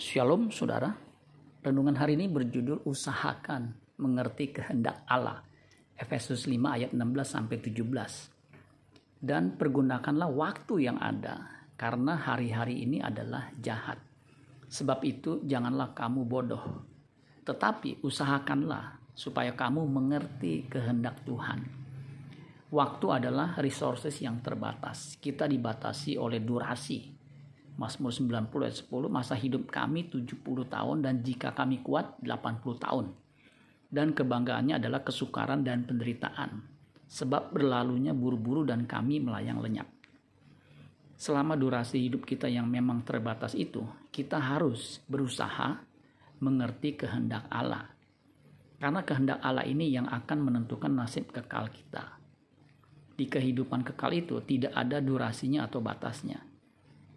Shalom saudara. Renungan hari ini berjudul usahakan mengerti kehendak Allah. Efesus 5 ayat 16 sampai 17. Dan pergunakanlah waktu yang ada karena hari-hari ini adalah jahat. Sebab itu janganlah kamu bodoh. Tetapi usahakanlah supaya kamu mengerti kehendak Tuhan. Waktu adalah resources yang terbatas. Kita dibatasi oleh durasi, Mazmur 90 ayat 10, masa hidup kami 70 tahun dan jika kami kuat 80 tahun. Dan kebanggaannya adalah kesukaran dan penderitaan. Sebab berlalunya buru-buru dan kami melayang lenyap. Selama durasi hidup kita yang memang terbatas itu, kita harus berusaha mengerti kehendak Allah. Karena kehendak Allah ini yang akan menentukan nasib kekal kita. Di kehidupan kekal itu tidak ada durasinya atau batasnya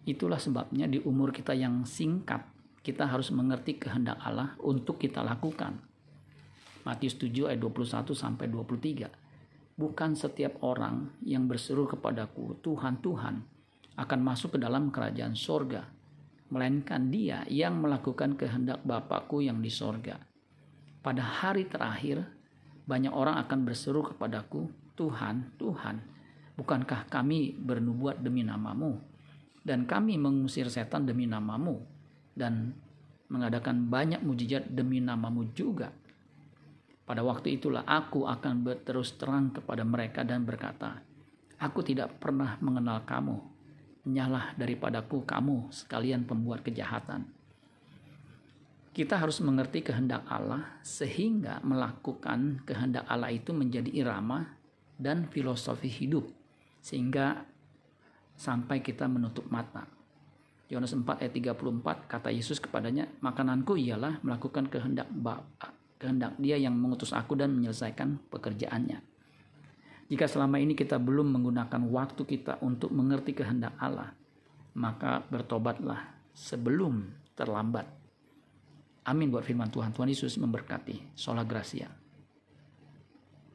Itulah sebabnya di umur kita yang singkat, kita harus mengerti kehendak Allah untuk kita lakukan. Matius 7 ayat 21 sampai 23. Bukan setiap orang yang berseru kepadaku, Tuhan, Tuhan, akan masuk ke dalam kerajaan sorga, melainkan dia yang melakukan kehendak Bapakku yang di sorga. Pada hari terakhir, banyak orang akan berseru kepadaku, Tuhan, Tuhan, bukankah kami bernubuat demi namamu? Dan kami mengusir setan demi namamu dan mengadakan banyak mujizat demi namamu juga. Pada waktu itulah aku akan berterus terang kepada mereka dan berkata, Aku tidak pernah mengenal kamu, nyalah daripadaku kamu sekalian pembuat kejahatan. Kita harus mengerti kehendak Allah sehingga melakukan kehendak Allah itu menjadi irama dan filosofi hidup sehingga sampai kita menutup mata. Yohanes 4 ayat 34 kata Yesus kepadanya, "Makananku ialah melakukan kehendak Bapa, kehendak Dia yang mengutus aku dan menyelesaikan pekerjaannya." Jika selama ini kita belum menggunakan waktu kita untuk mengerti kehendak Allah, maka bertobatlah sebelum terlambat. Amin buat firman Tuhan. Tuhan Yesus memberkati. Sola Gracia.